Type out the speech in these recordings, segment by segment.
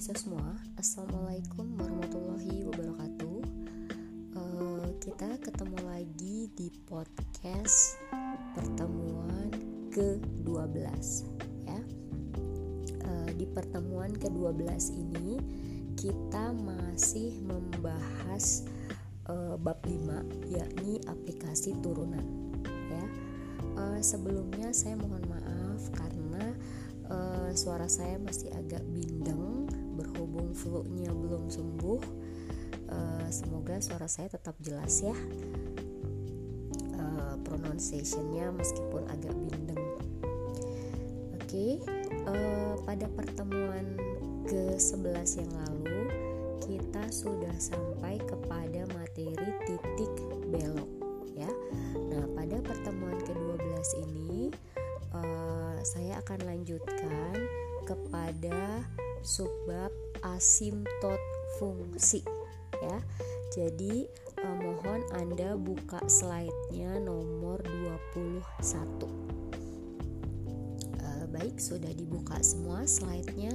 mahasiswa semua, Assalamualaikum warahmatullahi wabarakatuh. Uh, kita ketemu lagi di podcast pertemuan ke-12 ya. Uh, di pertemuan ke-12 ini kita masih membahas uh, bab 5 yakni aplikasi turunan ya. Uh, sebelumnya saya mohon maaf karena uh, suara saya masih agak bindeng berhubung flu-nya belum sembuh uh, semoga suara saya tetap jelas ya. Uh, pronunciationnya meskipun agak bindeng. Oke okay, uh, pada pertemuan ke 11 yang lalu kita sudah sampai kepada materi titik belok asimtot fungsi ya. Jadi uh, mohon Anda buka slide-nya nomor 21. Uh, baik, sudah dibuka semua slide-nya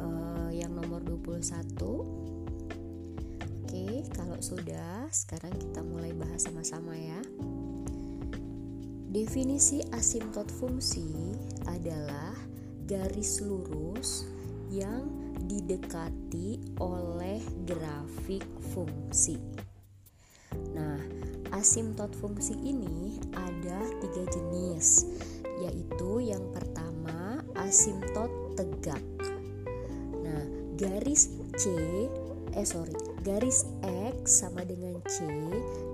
uh, yang nomor 21. Oke, kalau sudah, sekarang kita mulai bahas sama-sama ya. Definisi asimtot fungsi adalah garis lurus yang didekati oleh grafik fungsi. Nah, asimtot fungsi ini ada tiga jenis, yaitu yang pertama asimtot tegak. Nah, garis C, eh sorry, garis X sama dengan C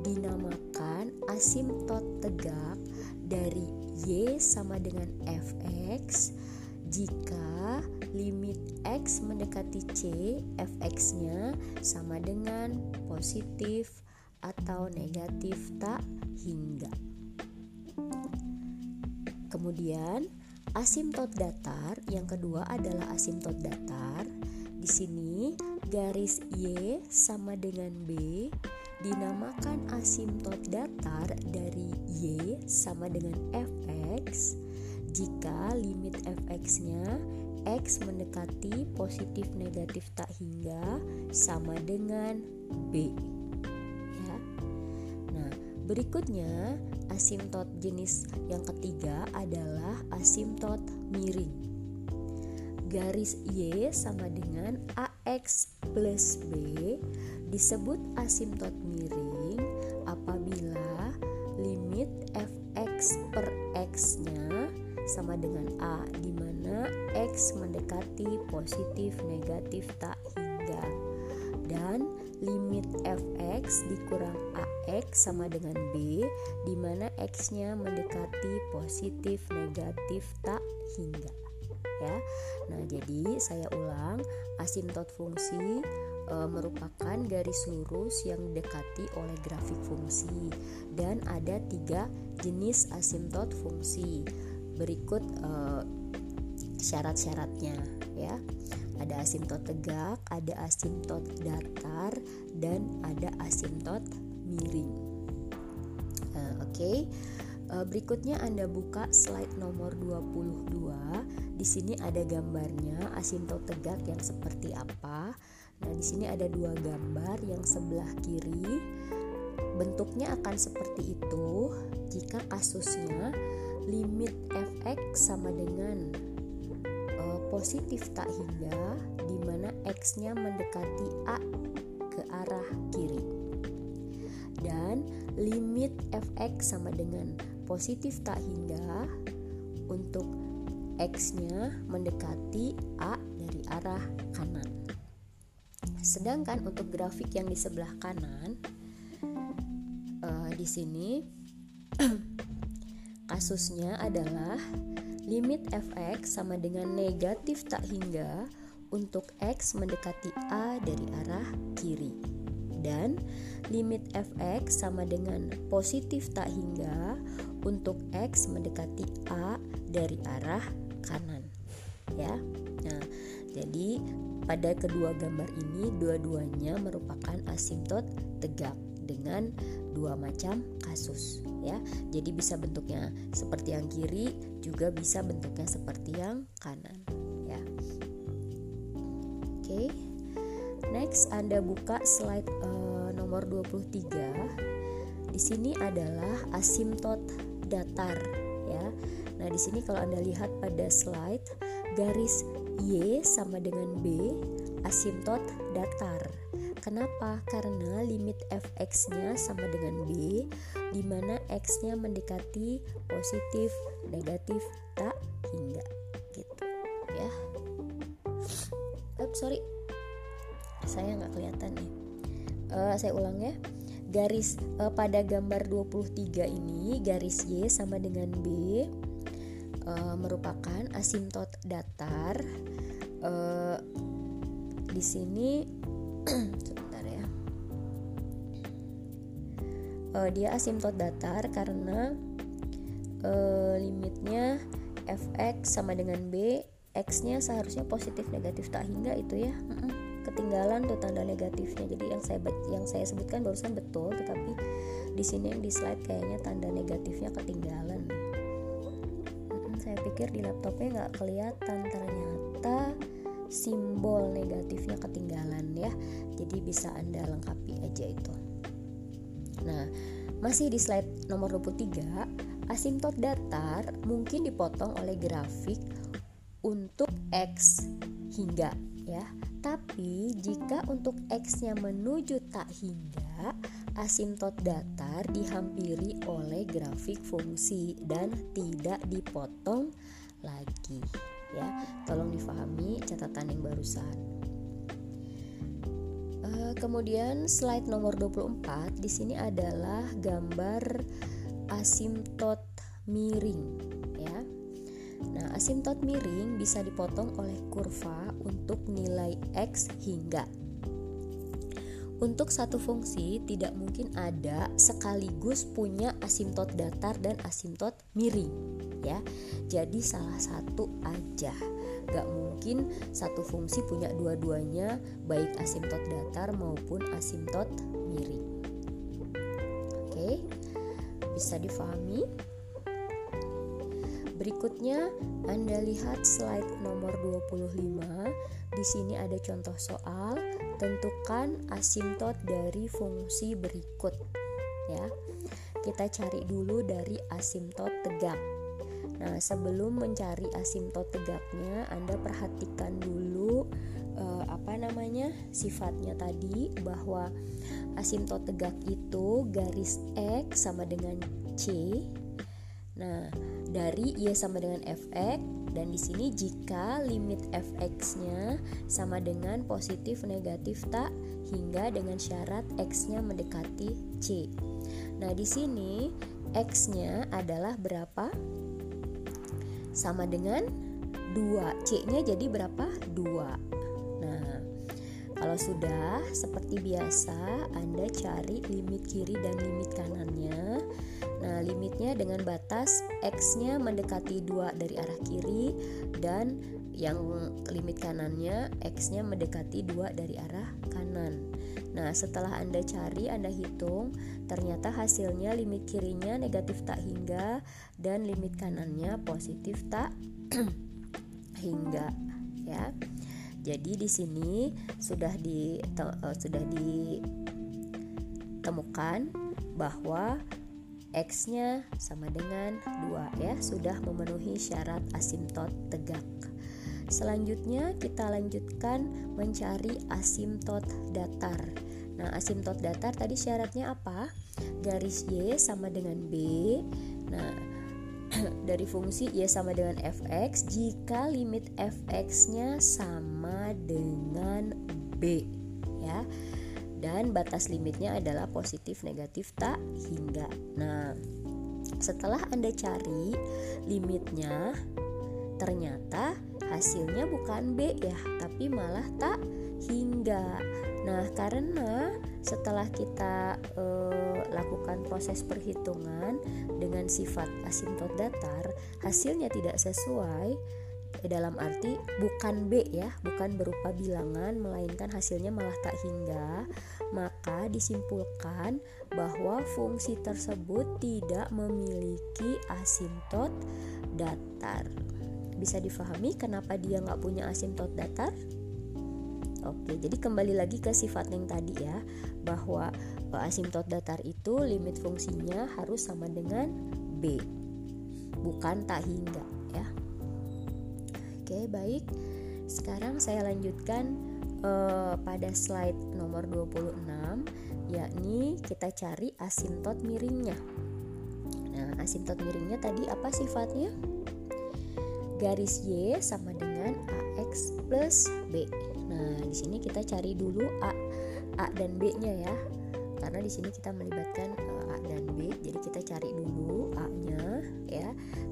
dinamakan asimtot tegak dari Y sama dengan fx jika limit x mendekati c fx-nya sama dengan positif atau negatif tak hingga. Kemudian asimtot datar yang kedua adalah asimtot datar. Di sini garis y sama dengan b dinamakan asimtot datar dari y sama dengan fx jika limit fx-nya x mendekati positif negatif tak hingga sama dengan b. Ya. Nah, berikutnya asimtot jenis yang ketiga adalah asimtot miring. Garis y sama dengan ax plus b disebut asimtot miring mendekati positif negatif tak hingga dan limit fx dikurang ax sama dengan b di mana x-nya mendekati positif negatif tak hingga ya. Nah, jadi saya ulang asimtot fungsi e, merupakan garis lurus yang didekati oleh grafik fungsi dan ada tiga jenis asimtot fungsi. Berikut e, syarat-syaratnya ya. Ada asimtot tegak, ada asimtot datar dan ada asimtot miring. E, Oke. Okay. Berikutnya Anda buka slide nomor 22. Di sini ada gambarnya asimtot tegak yang seperti apa. Nah, di sini ada dua gambar yang sebelah kiri bentuknya akan seperti itu jika kasusnya limit fx sama dengan uh, positif tak hingga di mana x-nya mendekati a ke arah kiri. Dan limit fx sama dengan positif tak hingga untuk x-nya mendekati a dari arah kanan. Sedangkan untuk grafik yang di sebelah kanan, uh, di sini kasusnya adalah limit fx sama dengan negatif tak hingga untuk x mendekati a dari arah kiri. Dan limit fx sama dengan positif tak hingga untuk x mendekati a dari arah kanan. Ya. Nah, jadi pada kedua gambar ini dua-duanya merupakan asimtot tegak dengan dua macam kasus ya. Jadi bisa bentuknya seperti yang kiri, juga bisa bentuknya seperti yang kanan ya. okay? next Anda buka slide uh, nomor 23 di sini adalah asimtot datar ya nah di sini kalau Anda lihat pada slide garis Y sama dengan B asimtot datar Kenapa? Karena limit fx-nya sama dengan b, di mana x-nya mendekati positif, negatif, tak hingga gitu ya. Oops, sorry, saya nggak kelihatan nih. Uh, saya ulang ya. Garis uh, pada gambar 23 ini garis y sama dengan b uh, merupakan asimtot datar. Uh, di sini sebentar ya. Uh, dia asimtot datar karena uh, limitnya fx sama dengan b x nya seharusnya positif negatif tak hingga itu ya. Ketinggalan tuh tanda negatifnya. Jadi yang saya yang saya sebutkan barusan betul tetapi di sini yang di slide kayaknya tanda negatifnya ketinggalan. Saya pikir di laptopnya nggak kelihatan. Ternyata simbol negatifnya ketinggalan ya. Jadi bisa anda lengkapi aja itu. Nah masih di slide nomor 23 asimtot datar mungkin dipotong oleh grafik untuk X hingga ya. Tapi jika untuk X-nya menuju tak hingga, asimtot datar dihampiri oleh grafik fungsi dan tidak dipotong lagi ya. Tolong difahami catatan yang barusan. Uh, kemudian slide nomor 24 di sini adalah gambar asimtot miring ya. Nah asimtot miring bisa dipotong oleh kurva untuk nilai x hingga. Untuk satu fungsi tidak mungkin ada sekaligus punya asimtot datar dan asimtot miring ya. Jadi salah satu aja. Gak mungkin satu fungsi punya dua-duanya baik asimtot datar maupun asimtot miring. Oke. Bisa difahami? Berikutnya Anda lihat slide nomor 25. Di sini ada contoh soal tentukan asimtot dari fungsi berikut ya. Kita cari dulu dari asimtot tegak. Nah, sebelum mencari asimtot tegaknya, Anda perhatikan dulu eh, apa namanya? sifatnya tadi bahwa asimtot tegak itu garis X sama dengan C. Nah, dari Y sama dengan Fx dan di sini jika limit fx-nya sama dengan positif negatif tak hingga dengan syarat x-nya mendekati c. Nah, di sini x-nya adalah berapa? Sama dengan 2. C-nya jadi berapa? 2. Nah, kalau sudah seperti biasa Anda cari limit kiri dan limit kanannya Nah, limitnya dengan batas X-nya mendekati 2 dari arah kiri dan yang limit kanannya X-nya mendekati 2 dari arah kanan. Nah, setelah Anda cari, Anda hitung, ternyata hasilnya limit kirinya negatif tak hingga dan limit kanannya positif tak hingga ya. Jadi di sini sudah di uh, sudah ditemukan bahwa X-nya sama dengan 2 ya, sudah memenuhi syarat asimtot tegak. Selanjutnya kita lanjutkan mencari asimtot datar. Nah, asimtot datar tadi syaratnya apa? Garis Y sama dengan B. Nah, dari fungsi Y sama dengan fx jika limit fx-nya sama dengan B ya dan batas limitnya adalah positif negatif tak hingga. Nah, setelah Anda cari limitnya ternyata hasilnya bukan B ya, tapi malah tak hingga. Nah, karena setelah kita e, lakukan proses perhitungan dengan sifat asimtot datar, hasilnya tidak sesuai, dalam arti bukan B ya, bukan berupa bilangan melainkan hasilnya malah tak hingga, maka disimpulkan bahwa fungsi tersebut tidak memiliki asimtot datar. Bisa difahami kenapa dia nggak punya asimtot datar? Oke, jadi kembali lagi ke sifat yang tadi ya, bahwa uh, asimtot datar itu limit fungsinya harus sama dengan b, bukan tak hingga ya. Oke, baik. Sekarang saya lanjutkan uh, pada slide nomor 26 yakni kita cari asimtot miringnya. Nah, asimtot miringnya tadi apa sifatnya? Garis Y sama dengan AX plus B. Nah, di sini kita cari dulu A, A dan B-nya ya. Karena di sini kita melibatkan uh, A dan B, jadi kita cari dulu A-nya ya.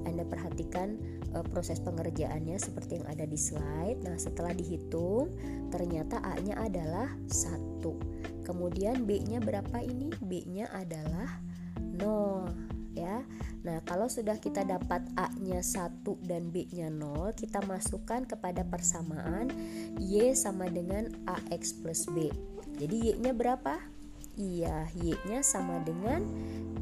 Anda perhatikan uh, proses pengerjaannya seperti yang ada di slide. Nah, setelah dihitung, ternyata A-nya adalah satu. Kemudian B-nya berapa ini? B-nya adalah 0 ya. Nah, kalau sudah kita dapat A-nya 1 dan B-nya 0, kita masukkan kepada persamaan Y sama dengan AX plus B. Jadi Y-nya berapa? Iya, Y-nya sama dengan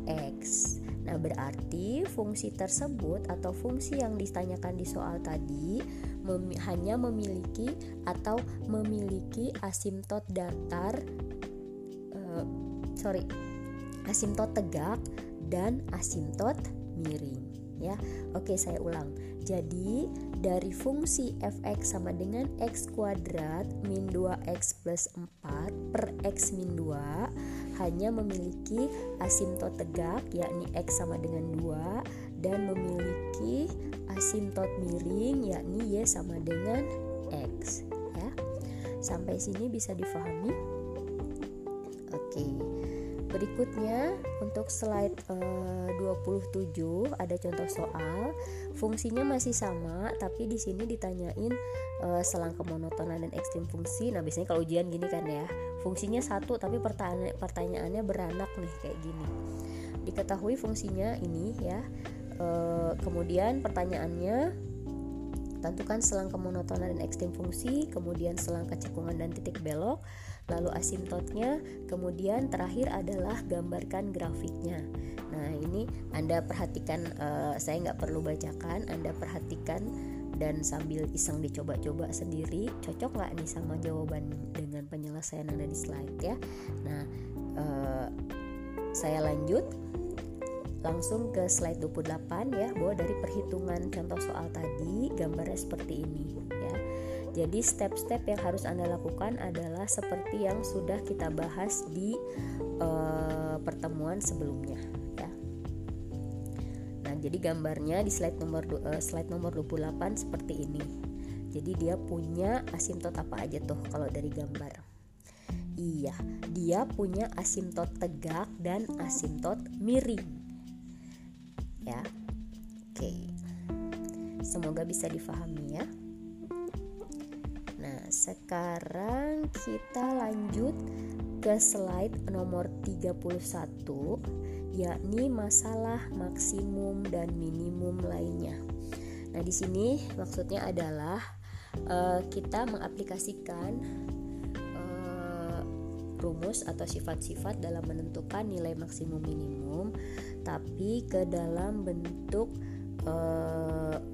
X. Nah, berarti fungsi tersebut atau fungsi yang ditanyakan di soal tadi mem hanya memiliki atau memiliki asimtot datar uh, sorry asimtot tegak dan asimtot miring ya. Oke, saya ulang. Jadi, dari fungsi fx sama dengan x kuadrat min 2x plus 4 per x min 2 hanya memiliki asimtot tegak yakni x sama dengan 2 dan memiliki asimtot miring yakni y sama dengan x ya. Sampai sini bisa difahami? Oke. Berikutnya untuk slide eh, 27 ada contoh soal. Fungsinya masih sama tapi di sini ditanyain eh, selang kemonotonan dan ekstrim fungsi. Nah, biasanya kalau ujian gini kan ya. Fungsinya satu tapi pertanya pertanyaannya beranak nih kayak gini. Diketahui fungsinya ini ya. Eh, kemudian pertanyaannya Tentukan selang kemonotonan dan ekstrim fungsi, kemudian selang kecekungan dan titik belok, lalu asimtotnya, kemudian terakhir adalah gambarkan grafiknya. Nah ini Anda perhatikan, uh, saya nggak perlu bacakan, Anda perhatikan dan sambil iseng dicoba-coba sendiri, cocok nggak nih sama jawaban dengan penyelesaian yang ada di slide ya. Nah uh, saya lanjut langsung ke slide 28 ya bahwa dari perhitungan contoh soal tadi gambarnya seperti ini ya jadi step-step yang harus anda lakukan adalah seperti yang sudah kita bahas di uh, pertemuan sebelumnya ya nah jadi gambarnya di slide nomor uh, slide nomor 28 seperti ini jadi dia punya asimtot apa aja tuh kalau dari gambar Iya, dia punya asimtot tegak dan asimtot miring ya. Oke. Semoga bisa difahami ya. Sekarang kita lanjut ke slide nomor 31 yakni masalah maksimum dan minimum lainnya. Nah, di sini maksudnya adalah uh, kita mengaplikasikan uh, rumus atau sifat-sifat dalam menentukan nilai maksimum minimum tapi ke dalam bentuk e,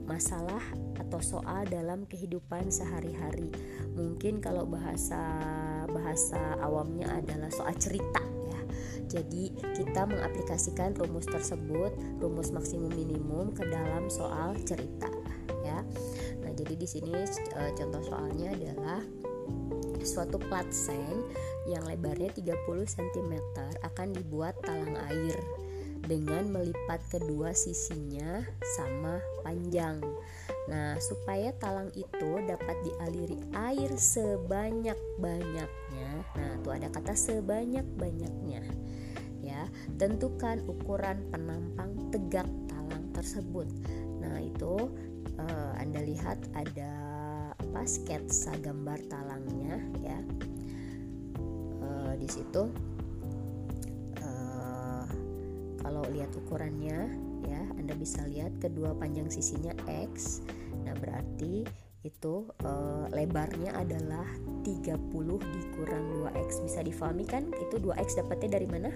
masalah atau soal dalam kehidupan sehari-hari. Mungkin kalau bahasa bahasa awamnya adalah soal cerita ya. Jadi kita mengaplikasikan rumus tersebut, rumus maksimum minimum ke dalam soal cerita ya. Nah, jadi di sini e, contoh soalnya adalah suatu plat seng yang lebarnya 30 cm akan dibuat talang air dengan melipat kedua sisinya sama panjang. Nah, supaya talang itu dapat dialiri air sebanyak-banyaknya. Nah, tuh ada kata sebanyak-banyaknya. Ya, tentukan ukuran penampang tegak talang tersebut. Nah, itu uh, Anda lihat ada apa sketsa gambar talangnya ya. Uh, di situ kalau lihat ukurannya ya. Anda bisa lihat kedua panjang sisinya X. Nah berarti itu e, lebarnya adalah 30 dikurang 2X bisa difahami kan? Itu 2X dapatnya dari mana?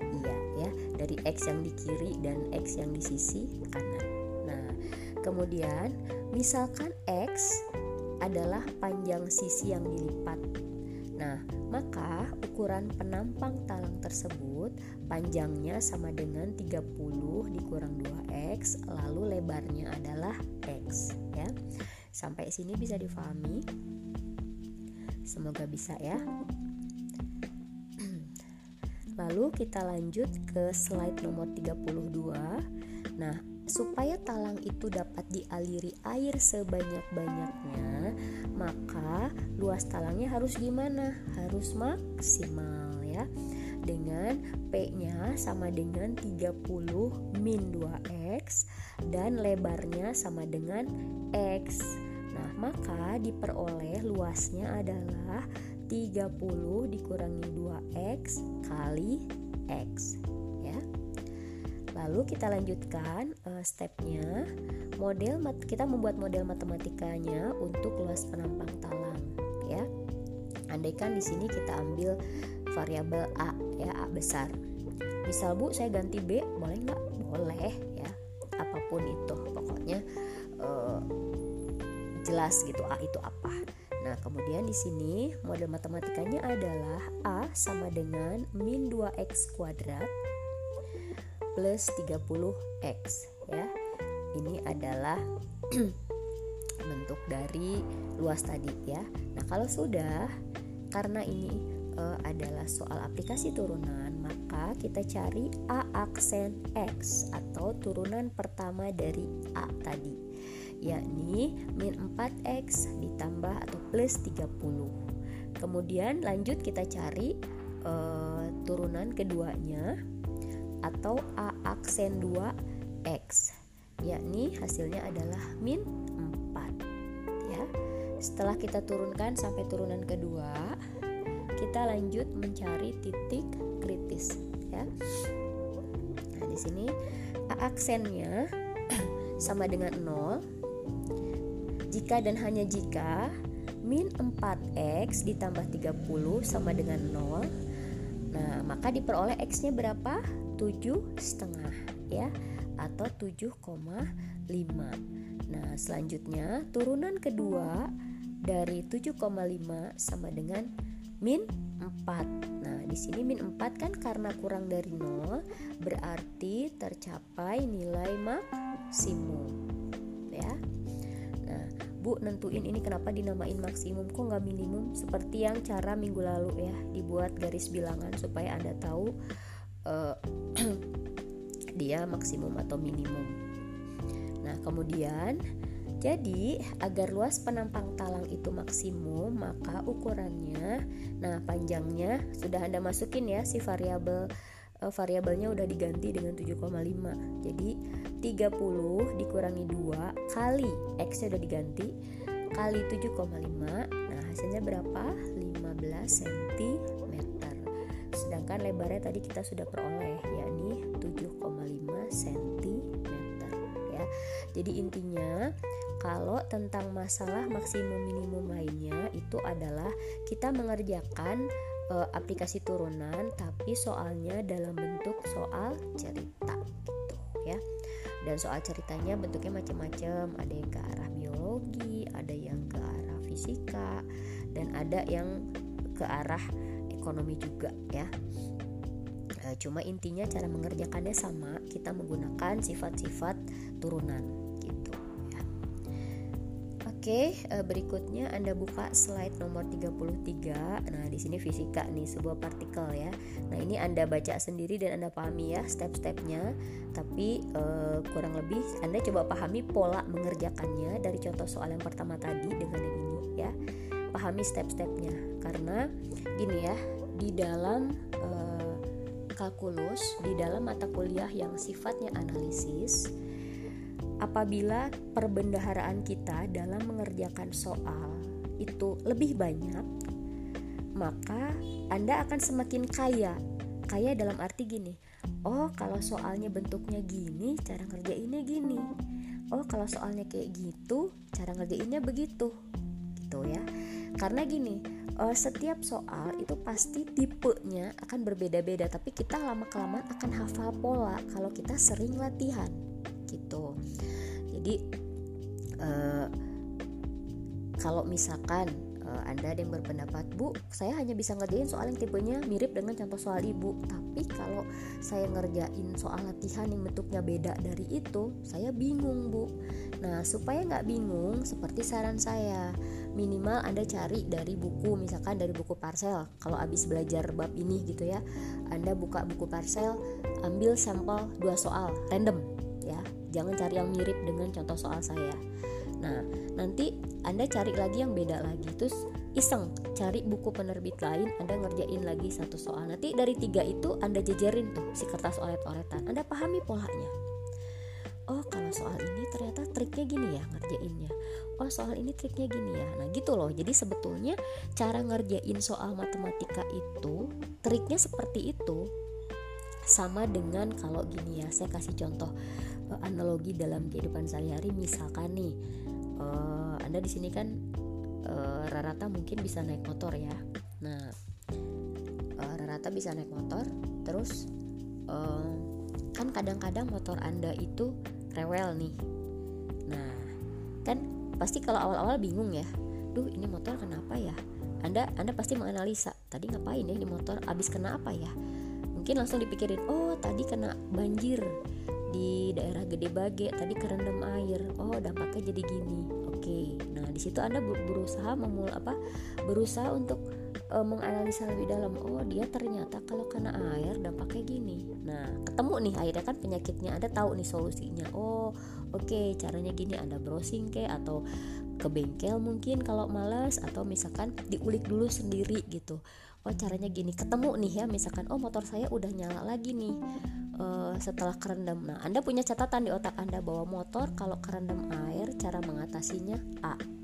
Iya ya. Dari X yang di kiri dan X yang di sisi kanan. Nah kemudian misalkan X adalah panjang sisi yang dilipat. Nah, maka ukuran penampang talang tersebut panjangnya sama dengan 30 dikurang 2x, lalu lebarnya adalah x ya. Sampai sini bisa difahami? Semoga bisa ya. Lalu kita lanjut ke slide nomor 32. Nah, supaya talang itu dapat dialiri air sebanyak-banyaknya, maka luas talangnya harus gimana? Harus maksimal ya. Dengan P-nya sama dengan 30 min 2X dan lebarnya sama dengan X. Nah, maka diperoleh luasnya adalah 30 dikurangi 2X kali X. Lalu kita lanjutkan uh, stepnya. Model kita membuat model matematikanya untuk luas penampang talang, ya. Andaikan di sini kita ambil variabel a, ya a besar. Misal bu, saya ganti b, boleh nggak? Boleh, ya. Apa pun itu, pokoknya uh, jelas gitu a itu apa. Nah, kemudian di sini model matematikanya adalah a sama dengan min 2x kuadrat plus 30x ya. Ini adalah bentuk dari luas tadi ya. Nah, kalau sudah karena ini uh, adalah soal aplikasi turunan, maka kita cari A aksen X atau turunan pertama dari A tadi, yakni min 4X ditambah atau plus 30. Kemudian lanjut kita cari uh, turunan keduanya atau A aksen 2X yakni hasilnya adalah min 4 ya. Setelah kita turunkan sampai turunan kedua, kita lanjut mencari titik kritis ya. Nah, di sini A aksennya sama dengan 0 jika dan hanya jika min 4x ditambah 30 sama dengan 0 Nah maka diperoleh x-nya berapa? Tujuh setengah ya atau 7,5 nah selanjutnya turunan kedua dari 7,5 sama dengan min 4 nah di sini min 4 kan karena kurang dari 0 berarti tercapai nilai maksimum ya. Nah Bu nentuin ini kenapa dinamain maksimum? Kok nggak minimum? Seperti yang cara minggu lalu ya dibuat garis bilangan supaya Anda tahu uh, dia maksimum atau minimum. Nah, kemudian jadi agar luas penampang talang itu maksimum, maka ukurannya, nah panjangnya sudah Anda masukin ya si variabel uh, variabelnya udah diganti dengan 7,5. Jadi 30 dikurangi 2 kali x-nya udah diganti kali 7,5. Nah, hasilnya berapa? 15 cm sedangkan lebarnya tadi kita sudah peroleh yakni 7,5 cm ya. Jadi intinya kalau tentang masalah maksimum minimum lainnya itu adalah kita mengerjakan e, aplikasi turunan tapi soalnya dalam bentuk soal cerita gitu ya. Dan soal ceritanya bentuknya macam-macam, ada yang ke arah biologi, ada yang ke arah fisika dan ada yang ke arah ekonomi juga ya. E, cuma intinya cara mengerjakannya sama kita menggunakan sifat-sifat turunan gitu ya. Oke e, berikutnya anda buka slide nomor 33 nah di sini fisika nih sebuah partikel ya. Nah ini anda baca sendiri dan anda pahami ya step-stepnya. Tapi e, kurang lebih anda coba pahami pola mengerjakannya dari contoh soal yang pertama tadi dengan yang ini ya pahami step-stepnya. Karena gini ya di dalam uh, kalkulus di dalam mata kuliah yang sifatnya analisis apabila perbendaharaan kita dalam mengerjakan soal itu lebih banyak maka Anda akan semakin kaya. Kaya dalam arti gini oh kalau soalnya bentuknya gini cara ngerjainnya gini. Oh kalau soalnya kayak gitu cara ngerjainnya begitu. Gitu ya karena gini uh, setiap soal itu pasti tipenya akan berbeda-beda tapi kita lama kelamaan akan hafal pola kalau kita sering latihan gitu jadi uh, kalau misalkan uh, Anda ada yang berpendapat, Bu, saya hanya bisa ngerjain soal yang tipenya mirip dengan contoh soal Ibu. Tapi kalau saya ngerjain soal latihan yang bentuknya beda dari itu, saya bingung, Bu. Nah, supaya nggak bingung, seperti saran saya, minimal Anda cari dari buku, misalkan dari buku parsel. Kalau habis belajar bab ini gitu ya, Anda buka buku parsel, ambil sampel dua soal, random ya. Jangan cari yang mirip dengan contoh soal saya Nah, nanti Anda cari lagi yang beda lagi. Terus iseng cari buku penerbit lain, Anda ngerjain lagi satu soal. Nanti dari tiga itu Anda jejerin tuh si kertas oret-oretan. Anda pahami polanya. Oh, kalau soal ini ternyata triknya gini ya ngerjainnya. Oh, soal ini triknya gini ya. Nah, gitu loh. Jadi sebetulnya cara ngerjain soal matematika itu triknya seperti itu. Sama dengan kalau gini ya, saya kasih contoh eh, analogi dalam kehidupan sehari-hari misalkan nih uh, anda di sini kan uh, rata-rata mungkin bisa naik motor ya nah uh, rata-rata bisa naik motor terus uh, kan kadang-kadang motor anda itu rewel nih nah kan pasti kalau awal-awal bingung ya. Duh ini motor kenapa ya? Anda anda pasti menganalisa tadi ngapain ya ini motor? Abis kena apa ya? Mungkin langsung dipikirin oh tadi kena banjir di daerah Gede Bage tadi kerendam air. Oh dampaknya jadi gini. Oke nah di situ anda berusaha memul apa? Berusaha untuk uh, menganalisa lebih dalam oh dia ternyata kalau kena air dampaknya gini. Nah ketemu nih akhirnya kan penyakitnya anda tahu nih solusinya. Oh oke okay, caranya gini anda browsing ke atau ke bengkel mungkin kalau malas atau misalkan diulik dulu sendiri gitu. Oh caranya gini ketemu nih ya misalkan oh motor saya udah nyala lagi nih uh, setelah kerendam. Nah anda punya catatan di otak anda bahwa motor kalau kerendam air cara mengatasinya A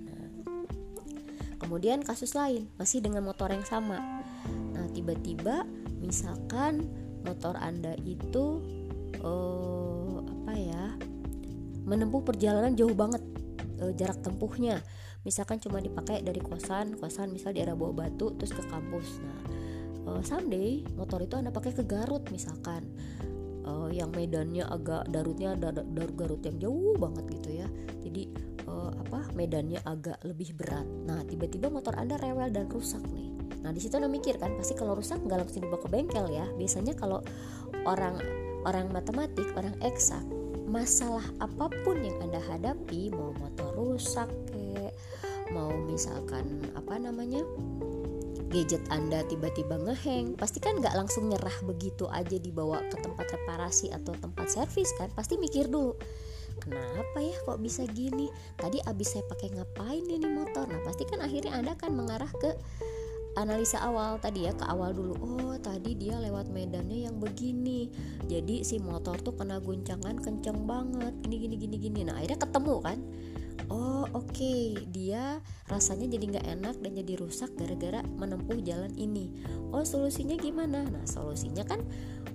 kemudian kasus lain masih dengan motor yang sama. Nah tiba-tiba misalkan motor anda itu uh, apa ya menempuh perjalanan jauh banget uh, jarak tempuhnya. Misalkan cuma dipakai dari kosan kosan misal di daerah bawah batu terus ke kampus. Nah uh, someday motor itu anda pakai ke Garut misalkan. Uh, yang medannya agak darutnya dar, dar Garut yang jauh banget gitu ya apa medannya agak lebih berat? Nah tiba-tiba motor anda rewel dan rusak nih. Nah di situ anda mikir kan pasti kalau rusak nggak langsung dibawa ke bengkel ya. Biasanya kalau orang orang matematik orang eksak masalah apa pun yang anda hadapi mau motor rusak mau misalkan apa namanya gadget Anda tiba-tiba ngeheng, pasti kan nggak langsung nyerah begitu aja dibawa ke tempat reparasi atau tempat servis kan, pasti mikir dulu. Kenapa ya kok bisa gini? Tadi abis saya pakai ngapain ini motor? Nah pasti kan akhirnya Anda kan mengarah ke analisa awal tadi ya ke awal dulu. Oh tadi dia lewat medannya yang begini. Jadi si motor tuh kena guncangan kenceng banget. Gini gini gini gini. Nah akhirnya ketemu kan oh oke. Okay, dia rasanya jadi nggak enak dan jadi rusak gara-gara menempuh jalan ini. Oh solusinya gimana? Nah solusinya kan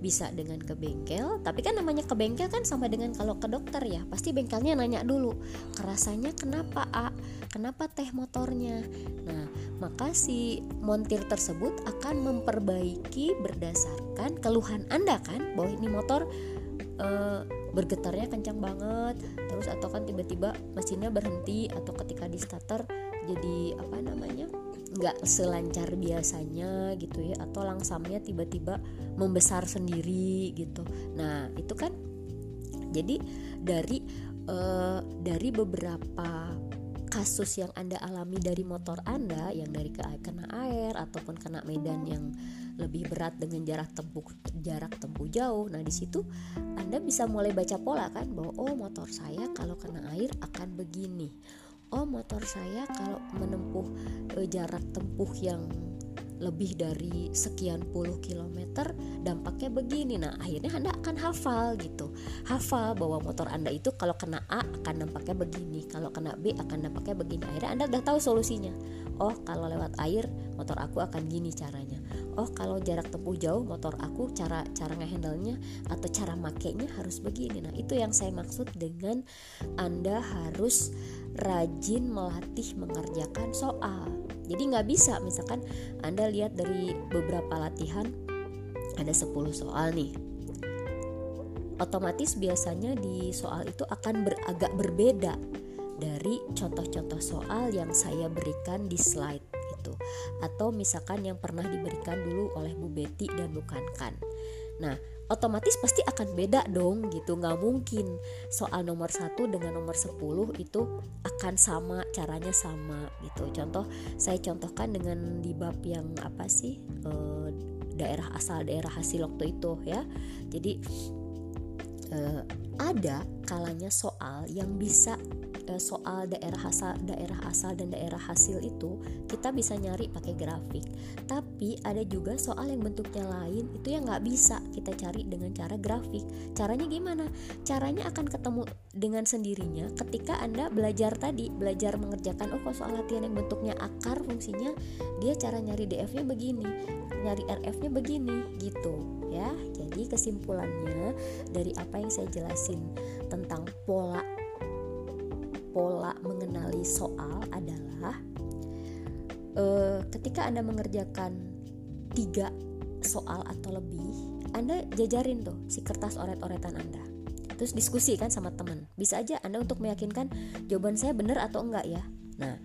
bisa dengan ke bengkel tapi kan namanya ke bengkel kan sama dengan kalau ke dokter ya. Pasti bengkelnya nanya dulu kerasanya kenapa A? Kenapa teh motornya? Nah maka si montir tersebut akan memperbaiki berdasarkan keluhan anda kan bahwa ini motor uh, bergetarnya kencang banget terus atau kan tiba-tiba mesinnya berhenti atau ketika di starter jadi apa namanya nggak selancar biasanya gitu ya atau langsamnya tiba-tiba membesar sendiri gitu. Nah itu kan jadi dari uh, dari beberapa kasus yang anda alami dari motor anda yang dari kena air ataupun kena medan yang lebih berat dengan jarak tempuh jarak tempuh jauh. Nah, di situ Anda bisa mulai baca pola kan bahwa oh motor saya kalau kena air akan begini. Oh, motor saya kalau menempuh e, jarak tempuh yang lebih dari sekian puluh kilometer dampaknya begini. Nah akhirnya anda akan hafal gitu. Hafal bahwa motor anda itu kalau kena A akan dampaknya begini kalau kena B akan dampaknya begini. Akhirnya anda udah tahu solusinya. Oh kalau lewat air motor aku akan gini caranya. Oh kalau jarak tempuh jauh motor aku cara cara ngehandle-nya atau cara makainya harus begini. Nah itu yang saya maksud dengan anda harus rajin melatih mengerjakan soal. Jadi nggak bisa misalkan anda lihat dari beberapa latihan ada 10 soal nih. Otomatis biasanya di soal itu akan beragak berbeda dari contoh-contoh soal yang saya berikan di slide itu. Atau misalkan yang pernah diberikan dulu oleh Bu Betty dan bukan kan. Nah, otomatis pasti akan beda dong gitu nggak mungkin. Soal nomor satu dengan nomor 10 itu akan sama caranya sama gitu. Contoh saya contohkan dengan di bab yang apa sih e, daerah asal daerah hasil waktu itu ya. Jadi e, ada kalanya soal yang bisa soal daerah asal daerah asal dan daerah hasil itu kita bisa nyari pakai grafik. Tapi ada juga soal yang bentuknya lain itu yang nggak bisa kita cari dengan cara grafik. Caranya gimana? Caranya akan ketemu dengan sendirinya ketika anda belajar tadi belajar mengerjakan oh kok soal latihan yang bentuknya akar fungsinya dia cara nyari df-nya begini nyari rf-nya begini gitu ya. Jadi kesimpulannya dari apa yang saya jelasin tentang pola pola mengenali soal adalah uh, ketika Anda mengerjakan tiga soal atau lebih, Anda jajarin tuh si kertas oret-oretan Anda. Terus diskusi kan sama teman. Bisa aja Anda untuk meyakinkan jawaban saya benar atau enggak ya. Nah,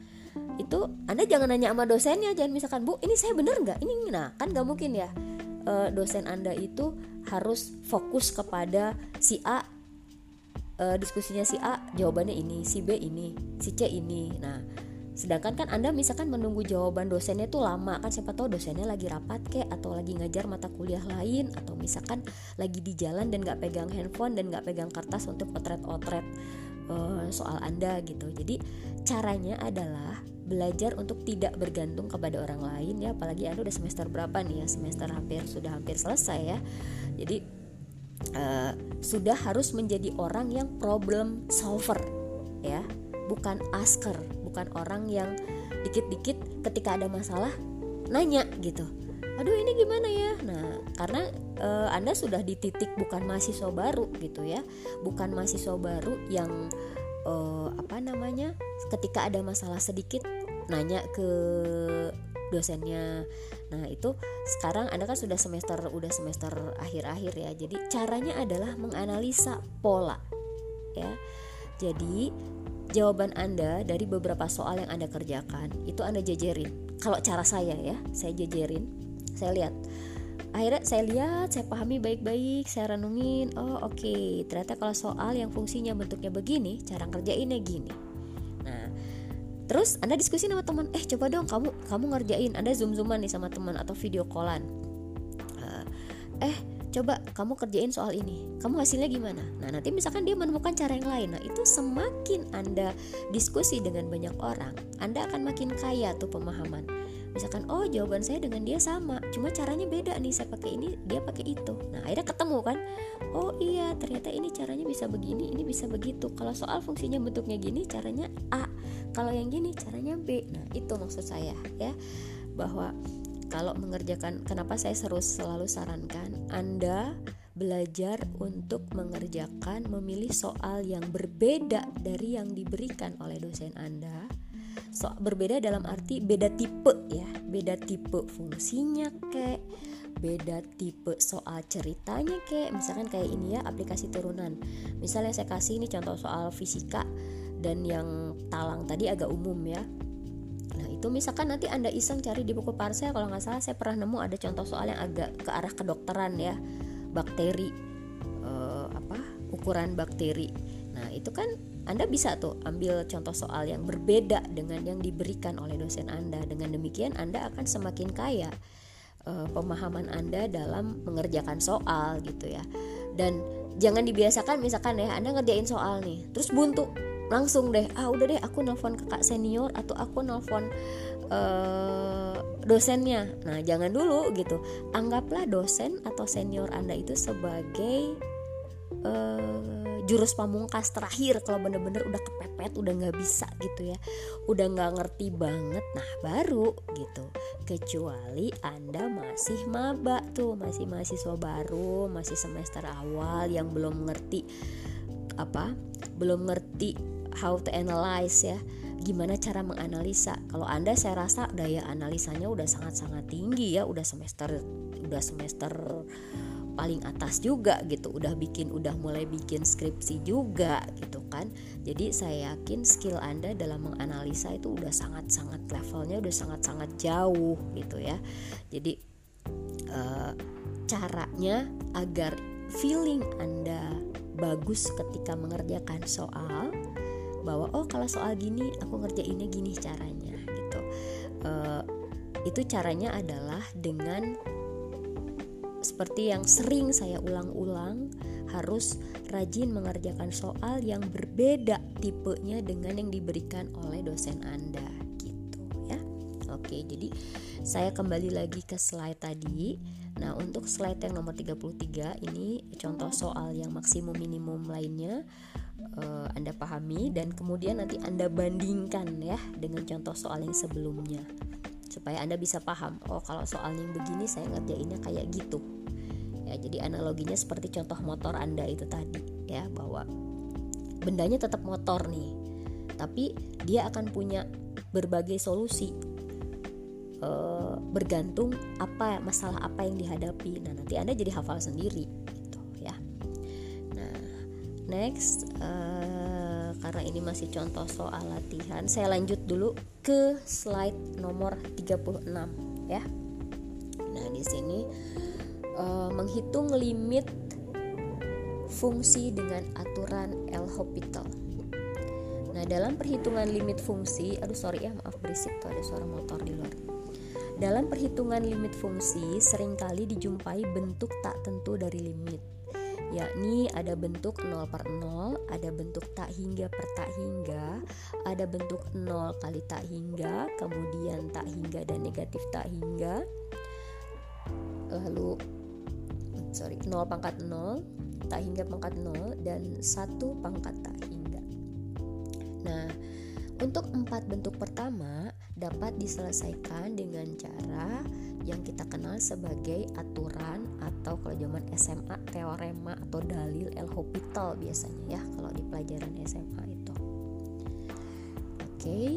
itu Anda jangan nanya sama dosennya, jangan misalkan Bu, ini saya benar enggak? Ini nah kan nggak mungkin ya. E, dosen Anda itu harus fokus kepada si A uh, diskusinya si A jawabannya ini, si B ini, si C ini. Nah, sedangkan kan Anda misalkan menunggu jawaban dosennya tuh lama kan siapa tahu dosennya lagi rapat kek atau lagi ngajar mata kuliah lain atau misalkan lagi di jalan dan nggak pegang handphone dan nggak pegang kertas untuk otret-otret uh, soal Anda gitu. Jadi caranya adalah belajar untuk tidak bergantung kepada orang lain ya apalagi Anda udah semester berapa nih ya semester hampir sudah hampir selesai ya. Jadi uh, sudah harus menjadi orang yang problem solver ya. Bukan asker bukan orang yang dikit-dikit ketika ada masalah nanya gitu. Aduh ini gimana ya? Nah karena uh, anda sudah di titik bukan mahasiswa baru gitu ya. Bukan mahasiswa baru yang uh, apa namanya ketika ada masalah sedikit nanya ke dosennya. Nah itu sekarang anda kan sudah semester udah semester akhir-akhir ya. Jadi caranya adalah menganalisa pola ya. Jadi jawaban anda dari beberapa soal yang anda kerjakan itu anda jajarin. Kalau cara saya ya saya jajarin. Saya lihat. Akhirnya saya lihat saya pahami baik-baik saya renungin. Oh oke. Okay. ternyata kalau soal yang fungsinya bentuknya begini cara kerjainnya gini terus anda diskusi sama teman eh coba dong kamu kamu ngerjain. Anda zoom zooman nih sama teman atau video callan. Uh, eh coba kamu kerjain soal ini. Kamu hasilnya gimana? Nah nanti misalkan dia menemukan cara yang lain. Nah itu semakin anda diskusi dengan banyak orang anda akan makin kaya tuh pemahaman misalkan oh jawaban saya dengan dia sama cuma caranya beda nih saya pakai ini dia pakai itu. Nah akhirnya ketemu kan? Oh iya ternyata ini caranya bisa begini ini bisa begitu. Kalau soal fungsinya bentuknya gini caranya A. Kalau yang gini caranya B. Nah itu maksud saya ya. Bahwa kalau mengerjakan kenapa saya seru selalu sarankan Anda belajar untuk mengerjakan memilih soal yang berbeda dari yang diberikan oleh dosen Anda so berbeda dalam arti beda tipe ya. Beda tipe fungsinya kek beda tipe soal ceritanya kek. Misalkan kayak ini ya aplikasi turunan. Misalnya saya kasih ini contoh soal fisika dan yang talang tadi agak umum ya. Nah itu misalkan nanti anda iseng cari di buku parsel kalau nggak salah saya pernah nemu ada contoh soal yang agak ke arah kedokteran ya. Bakteri uh, apa? Ukuran bakteri. Nah itu kan anda bisa tuh ambil contoh soal yang berbeda dengan yang diberikan oleh dosen Anda. Dengan demikian Anda akan semakin kaya uh, pemahaman Anda dalam mengerjakan soal gitu ya. Dan jangan dibiasakan misalkan ya Anda ngerjain soal nih, terus buntu langsung deh ah udah deh aku nelfon kakak senior atau aku nelfon uh, dosennya nah jangan dulu gitu anggaplah dosen atau senior anda itu sebagai uh, jurus pamungkas terakhir kalau bener-bener udah kepepet udah nggak bisa gitu ya. Udah nggak ngerti banget nah baru gitu. Kecuali anda masih maba tuh masih mahasiswa baru masih semester awal yang belum ngerti apa belum ngerti how to analyze ya. Gimana cara menganalisa? Kalau anda saya rasa daya analisanya udah sangat-sangat tinggi ya udah semester udah semester paling atas juga gitu. Udah bikin udah mulai bikin skripsi juga gitu kan. Jadi saya yakin skill anda dalam menganalisa itu udah sangat sangat levelnya udah sangat sangat jauh gitu ya. Jadi uh, caranya agar feeling anda bagus ketika mengerjakan soal bahwa oh kalau soal gini aku ngerjainnya gini caranya gitu. Uh, itu caranya adalah dengan seperti yang sering saya ulang-ulang harus rajin mengerjakan soal yang berbeda tipenya dengan yang diberikan oleh dosen Anda gitu ya. Oke, jadi saya kembali lagi ke slide tadi. Nah, untuk slide yang nomor 33 ini contoh soal yang maksimum minimum lainnya uh, Anda pahami dan kemudian nanti Anda bandingkan ya dengan contoh soal yang sebelumnya supaya Anda bisa paham, oh kalau soal yang begini saya ngerjainnya kayak gitu. Ya, jadi analoginya seperti contoh motor Anda itu tadi ya bahwa bendanya tetap motor nih. Tapi dia akan punya berbagai solusi e, bergantung apa masalah apa yang dihadapi. Nah, nanti Anda jadi hafal sendiri gitu ya. Nah, next e, karena ini masih contoh soal latihan. Saya lanjut dulu ke slide nomor 36 ya. Nah di sini uh, menghitung limit fungsi dengan aturan L'Hopital nah dalam perhitungan limit fungsi aduh sorry ya maaf berisik tuh ada suara motor di luar. Dalam perhitungan limit fungsi sering kali dijumpai bentuk tak tentu dari limit yakni ada bentuk 0 per 0, ada bentuk tak hingga per tak hingga, ada bentuk 0 kali tak hingga, kemudian tak hingga dan negatif tak hingga, lalu sorry 0 pangkat 0, tak hingga pangkat 0, dan 1 pangkat tak hingga. Nah, untuk empat bentuk pertama dapat diselesaikan dengan cara yang kita kenal sebagai aturan atau kalau zaman SMA teorema atau dalil El Hospital biasanya ya kalau di pelajaran SMA itu. Oke, okay.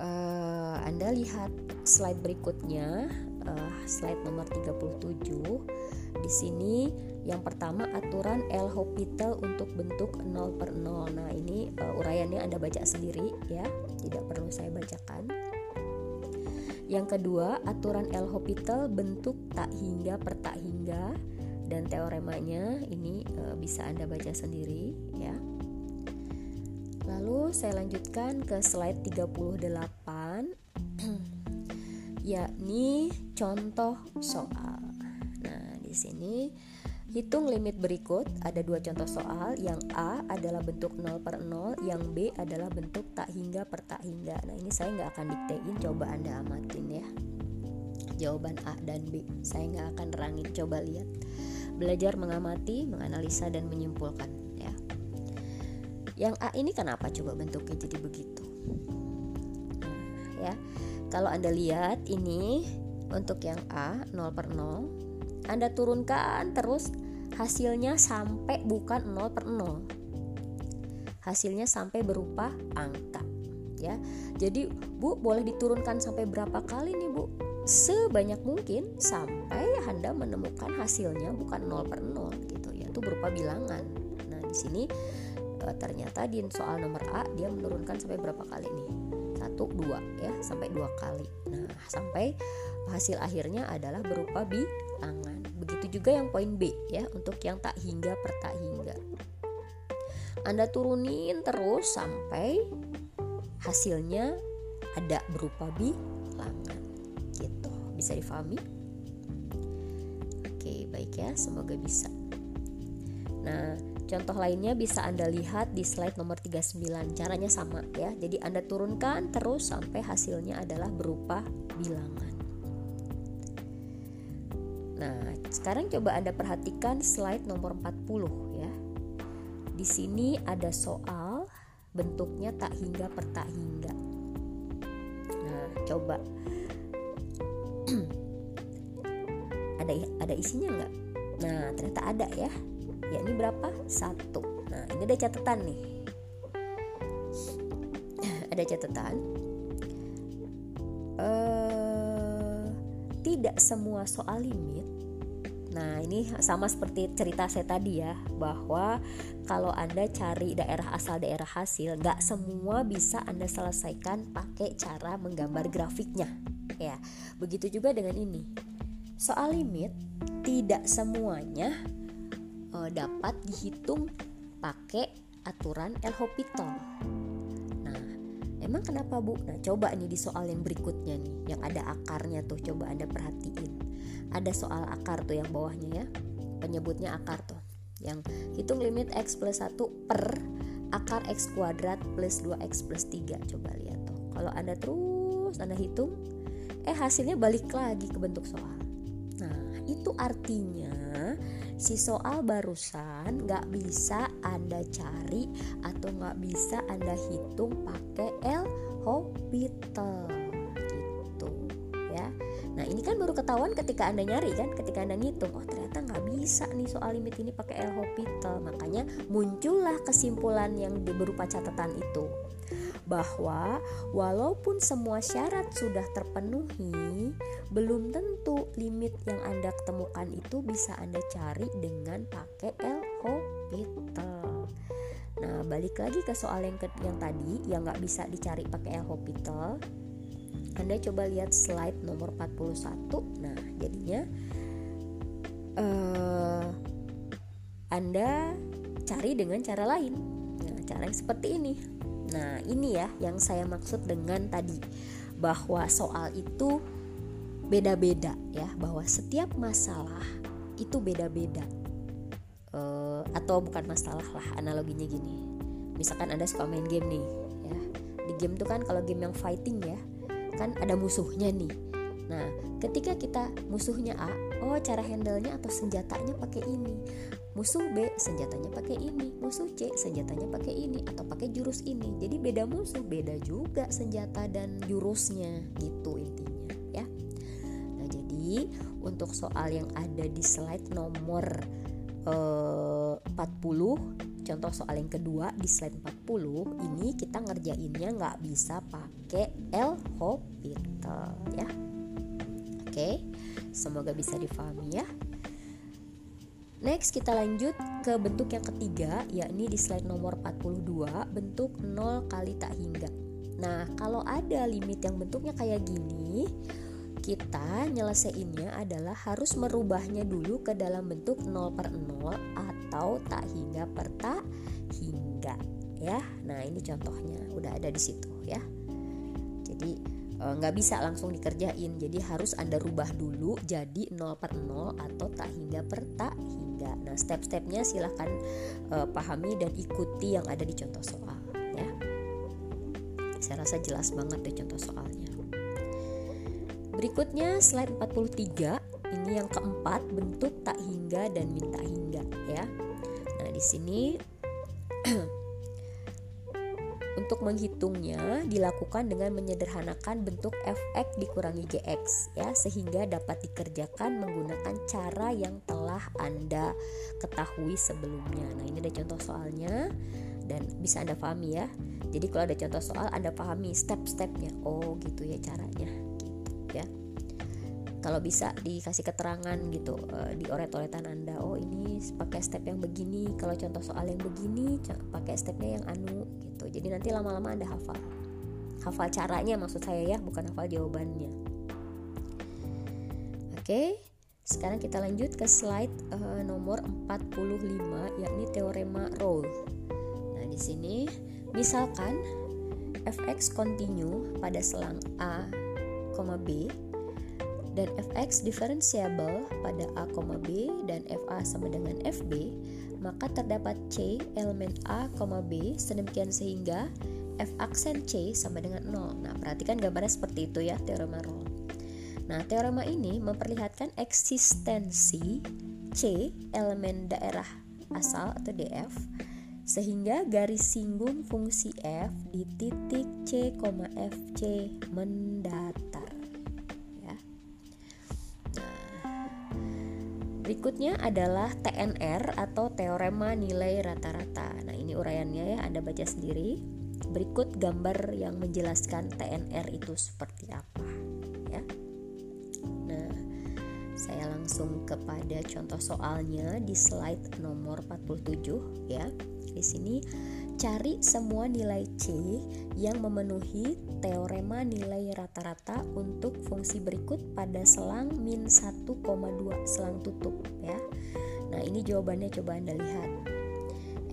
uh, eh, Anda lihat slide berikutnya, uh, slide nomor 37. Di sini yang pertama aturan El Hospital untuk bentuk 0 per 0. Nah ini uh, uraiannya Anda baca sendiri ya, tidak perlu saya bacakan. Yang kedua, aturan El Hospital bentuk tak hingga per tak hingga dan teoremanya ini e, bisa Anda baca sendiri ya. Lalu saya lanjutkan ke slide 38 yakni contoh soal. Nah, di sini Hitung limit berikut, ada dua contoh soal. Yang A adalah bentuk 0 per 0, yang B adalah bentuk tak hingga per tak hingga. Nah ini saya nggak akan diktein, coba Anda amatin ya. Jawaban A dan B, saya nggak akan rangin, coba lihat. Belajar mengamati, menganalisa, dan menyimpulkan ya. Yang A ini kenapa coba bentuknya jadi begitu? Nah, ya. Kalau Anda lihat ini untuk yang A 0 per 0 anda turunkan terus hasilnya sampai bukan 0 per 0 hasilnya sampai berupa angka ya. Jadi bu boleh diturunkan sampai berapa kali nih bu? Sebanyak mungkin sampai anda menemukan hasilnya bukan 0 per 0 gitu. Ya itu berupa bilangan. Nah di sini e, ternyata di soal nomor A dia menurunkan sampai berapa kali nih? Satu dua ya. Sampai dua kali. Nah sampai hasil akhirnya adalah berupa bilangan begitu juga yang poin B ya untuk yang tak hingga per tak hingga. Anda turunin terus sampai hasilnya ada berupa bilangan. Gitu. Bisa difahami? Oke baik ya. Semoga bisa. Nah Contoh lainnya bisa Anda lihat di slide nomor 39. Caranya sama ya. Jadi Anda turunkan terus sampai hasilnya adalah berupa bilangan. Nah, sekarang coba Anda perhatikan slide nomor 40 ya. Di sini ada soal bentuknya tak hingga per tak hingga. Nah, coba ada ada isinya nggak? Nah, ternyata ada ya. Ya ini berapa? Satu. Nah, ini ada catatan nih. ada catatan. Semua soal limit Nah, ini sama seperti cerita saya tadi ya, bahwa kalau Anda cari daerah asal daerah hasil, nggak semua bisa Anda selesaikan pakai cara menggambar grafiknya. Ya, begitu juga dengan ini. Soal limit, tidak semuanya uh, dapat dihitung pakai aturan L'Hopital. Emang kenapa Bu? Nah, coba nih di soal yang berikutnya nih, yang ada akarnya tuh, coba Anda perhatiin. Ada soal akar tuh yang bawahnya ya. Penyebutnya akar tuh. Yang hitung limit x plus 1 per akar x kuadrat plus 2x plus 3 coba lihat tuh. Kalau anda terus anda hitung eh hasilnya balik lagi ke bentuk soal. Nah itu artinya si soal barusan nggak bisa anda cari atau nggak bisa anda hitung pakai L Hospital Nah ini kan baru ketahuan ketika anda nyari kan, ketika anda ngitung, oh ternyata nggak bisa nih soal limit ini pakai L Hospital. Makanya muncullah kesimpulan yang berupa catatan itu bahwa walaupun semua syarat sudah terpenuhi, belum tentu limit yang Anda temukan itu bisa Anda cari dengan pakai L Hospital. Nah, balik lagi ke soal yang, ke, yang tadi yang nggak bisa dicari pakai L Hospital anda coba lihat slide nomor 41. Nah, jadinya uh, Anda cari dengan cara lain. Nah, cara yang seperti ini. Nah, ini ya yang saya maksud dengan tadi bahwa soal itu beda-beda ya, bahwa setiap masalah itu beda-beda. Uh, atau bukan masalah lah analoginya gini. Misalkan Anda suka main game nih, ya. Di game tuh kan kalau game yang fighting ya, kan ada musuhnya nih nah ketika kita musuhnya A oh cara handlenya atau senjatanya pakai ini musuh B senjatanya pakai ini. Musuh C senjatanya pakai ini. Atau pakai jurus ini. Jadi beda musuh beda juga senjata dan jurusnya. Gitu intinya ya. Nah jadi untuk soal yang ada di slide nomor eh, 40 contoh soal yang kedua di slide 40 ini kita ngerjainnya nggak bisa pakai L Hospital ya. Oke semoga bisa difahami ya Next kita lanjut ke bentuk yang ketiga yakni di slide nomor 42 bentuk 0 kali tak hingga. Nah, kalau ada limit yang bentuknya kayak gini, kita nyelesainnya adalah harus merubahnya dulu ke dalam bentuk 0 per 0 atau tak hingga per tak hingga ya. Nah ini contohnya. Udah ada di situ ya. Jadi e, nggak bisa langsung dikerjain. Jadi harus anda rubah dulu jadi 0 per 0 atau tak hingga per tak nah step-stepnya silahkan e, pahami dan ikuti yang ada di contoh soal ya. Saya rasa jelas banget deh contoh soalnya. Berikutnya slide 43 ini yang keempat bentuk tak hingga dan minta hingga ya. Nah, di sini untuk menghitungnya dilakukan dengan menyederhanakan bentuk fx dikurangi gx ya sehingga dapat dikerjakan menggunakan cara yang telah Anda ketahui sebelumnya. Nah, ini ada contoh soalnya dan bisa Anda pahami ya. Jadi kalau ada contoh soal Anda pahami step-stepnya. Oh, gitu ya caranya ya kalau bisa dikasih keterangan gitu uh, di oret-oretan anda oh ini pakai step yang begini kalau contoh soal yang begini pakai stepnya yang anu gitu jadi nanti lama-lama anda hafal. Hafal caranya maksud saya ya bukan hafal jawabannya. Oke sekarang kita lanjut ke slide uh, nomor 45 yakni teorema Rolle nah di sini misalkan fx continue pada selang a B dan fx diferensiabel pada a, b dan fa sama dengan fb, maka terdapat c elemen a, b sedemikian sehingga f aksen c sama dengan 0. Nah, perhatikan gambarnya seperti itu ya teorema Rolle. Nah, teorema ini memperlihatkan eksistensi c elemen daerah asal atau df sehingga garis singgung fungsi f di titik c, fc mendatar. Berikutnya adalah TNR atau teorema nilai rata-rata. Nah, ini uraiannya ya, Anda baca sendiri. Berikut gambar yang menjelaskan TNR itu seperti apa, ya. Nah, Saya langsung kepada contoh soalnya di slide nomor 47 ya. Di sini cari semua nilai C yang memenuhi teorema nilai rata-rata untuk fungsi berikut pada selang min 1,2 selang tutup ya. Nah, ini jawabannya coba Anda lihat.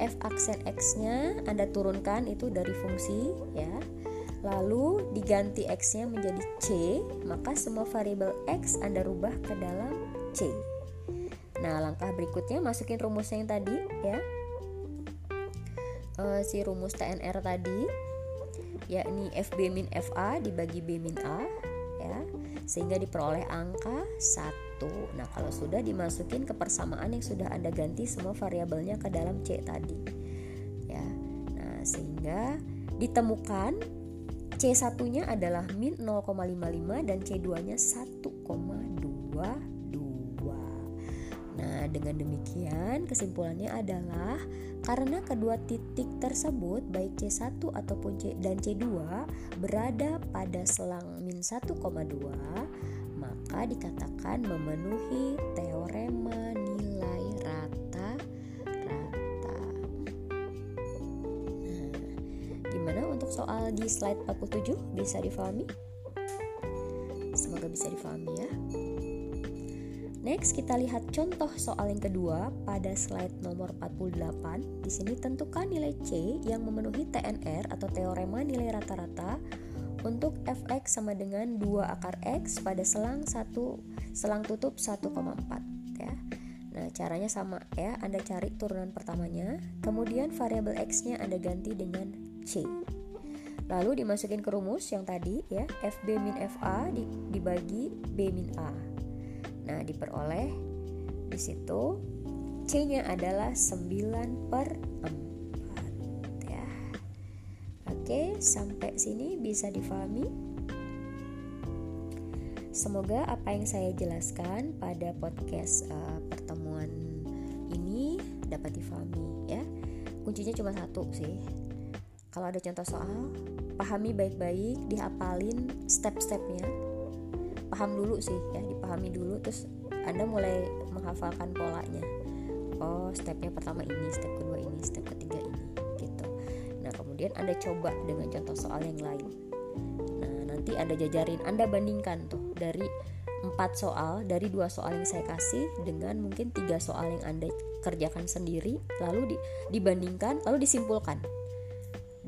F aksen X-nya Anda turunkan itu dari fungsi ya lalu diganti x-nya menjadi c, maka semua variabel x Anda rubah ke dalam c. Nah, langkah berikutnya masukin rumusnya yang tadi ya. E, si rumus TNR tadi yakni FB min FA dibagi B min A ya, sehingga diperoleh angka 1. Nah, kalau sudah dimasukin ke persamaan yang sudah Anda ganti semua variabelnya ke dalam C tadi. Ya. Nah, sehingga ditemukan C1-nya adalah min 0,55 dan C2-nya 1,22. Nah, dengan demikian kesimpulannya adalah karena kedua titik tersebut baik C1 ataupun C dan C2 berada pada selang min 1,2, maka dikatakan memenuhi teorema soal di slide 47 bisa difahami? Semoga bisa difahami ya. Next kita lihat contoh soal yang kedua pada slide nomor 48. Di sini tentukan nilai C yang memenuhi TNR atau teorema nilai rata-rata untuk fx sama dengan 2 akar x pada selang 1 selang tutup 1,4 ya. Nah, caranya sama ya. Anda cari turunan pertamanya, kemudian variabel x-nya Anda ganti dengan C. Lalu dimasukin ke rumus yang tadi ya, FB min FA dibagi B min A. Nah, diperoleh di situ C-nya adalah 9 per 4 ya. Oke, sampai sini bisa difahami? Semoga apa yang saya jelaskan pada podcast uh, pertemuan ini dapat difahami ya. Kuncinya cuma satu sih. Kalau ada contoh soal, pahami baik-baik dihafalin step-stepnya paham dulu sih ya dipahami dulu terus anda mulai menghafalkan polanya. Oh stepnya pertama ini step kedua ini step ketiga ini gitu. Nah kemudian anda coba dengan contoh soal yang lain. Nah nanti anda jajarin anda bandingkan tuh dari empat soal dari dua soal yang saya kasih dengan mungkin tiga soal yang anda kerjakan sendiri lalu di, dibandingkan lalu disimpulkan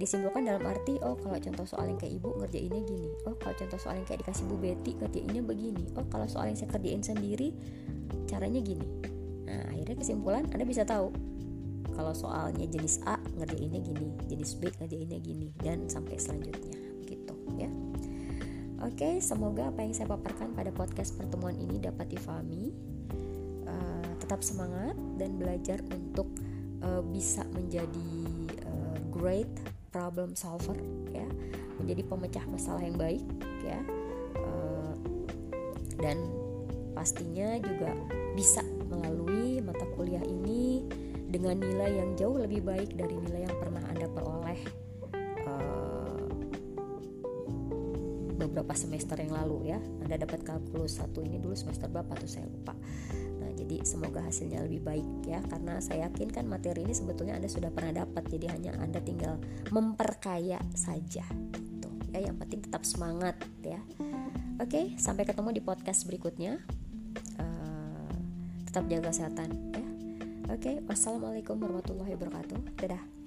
disimpulkan dalam arti oh kalau contoh soal yang kayak ibu ngerjainnya gini oh kalau contoh soal yang kayak dikasih bu Betty ngerjainnya begini oh kalau soal yang saya kerjain sendiri caranya gini nah akhirnya kesimpulan anda bisa tahu kalau soalnya jenis A ngerjainnya gini jenis B ngerjainnya gini dan sampai selanjutnya gitu ya Oke, semoga apa yang saya paparkan pada podcast pertemuan ini dapat difahami. Uh, tetap semangat dan belajar untuk uh, bisa menjadi uh, great problem solver ya. Menjadi pemecah masalah yang baik ya. Uh, dan pastinya juga bisa melalui mata kuliah ini dengan nilai yang jauh lebih baik dari nilai yang pernah anda peroleh uh, beberapa semester yang lalu ya. Anda dapat kalkulus satu ini dulu semester berapa tuh? Saya lupa jadi semoga hasilnya lebih baik ya karena saya yakin kan materi ini sebetulnya Anda sudah pernah dapat. Jadi hanya Anda tinggal memperkaya saja gitu. Ya yang penting tetap semangat ya. Oke sampai ketemu di podcast berikutnya. Uh, tetap jaga kesehatan ya. Oke wassalamualaikum warahmatullahi wabarakatuh. Dadah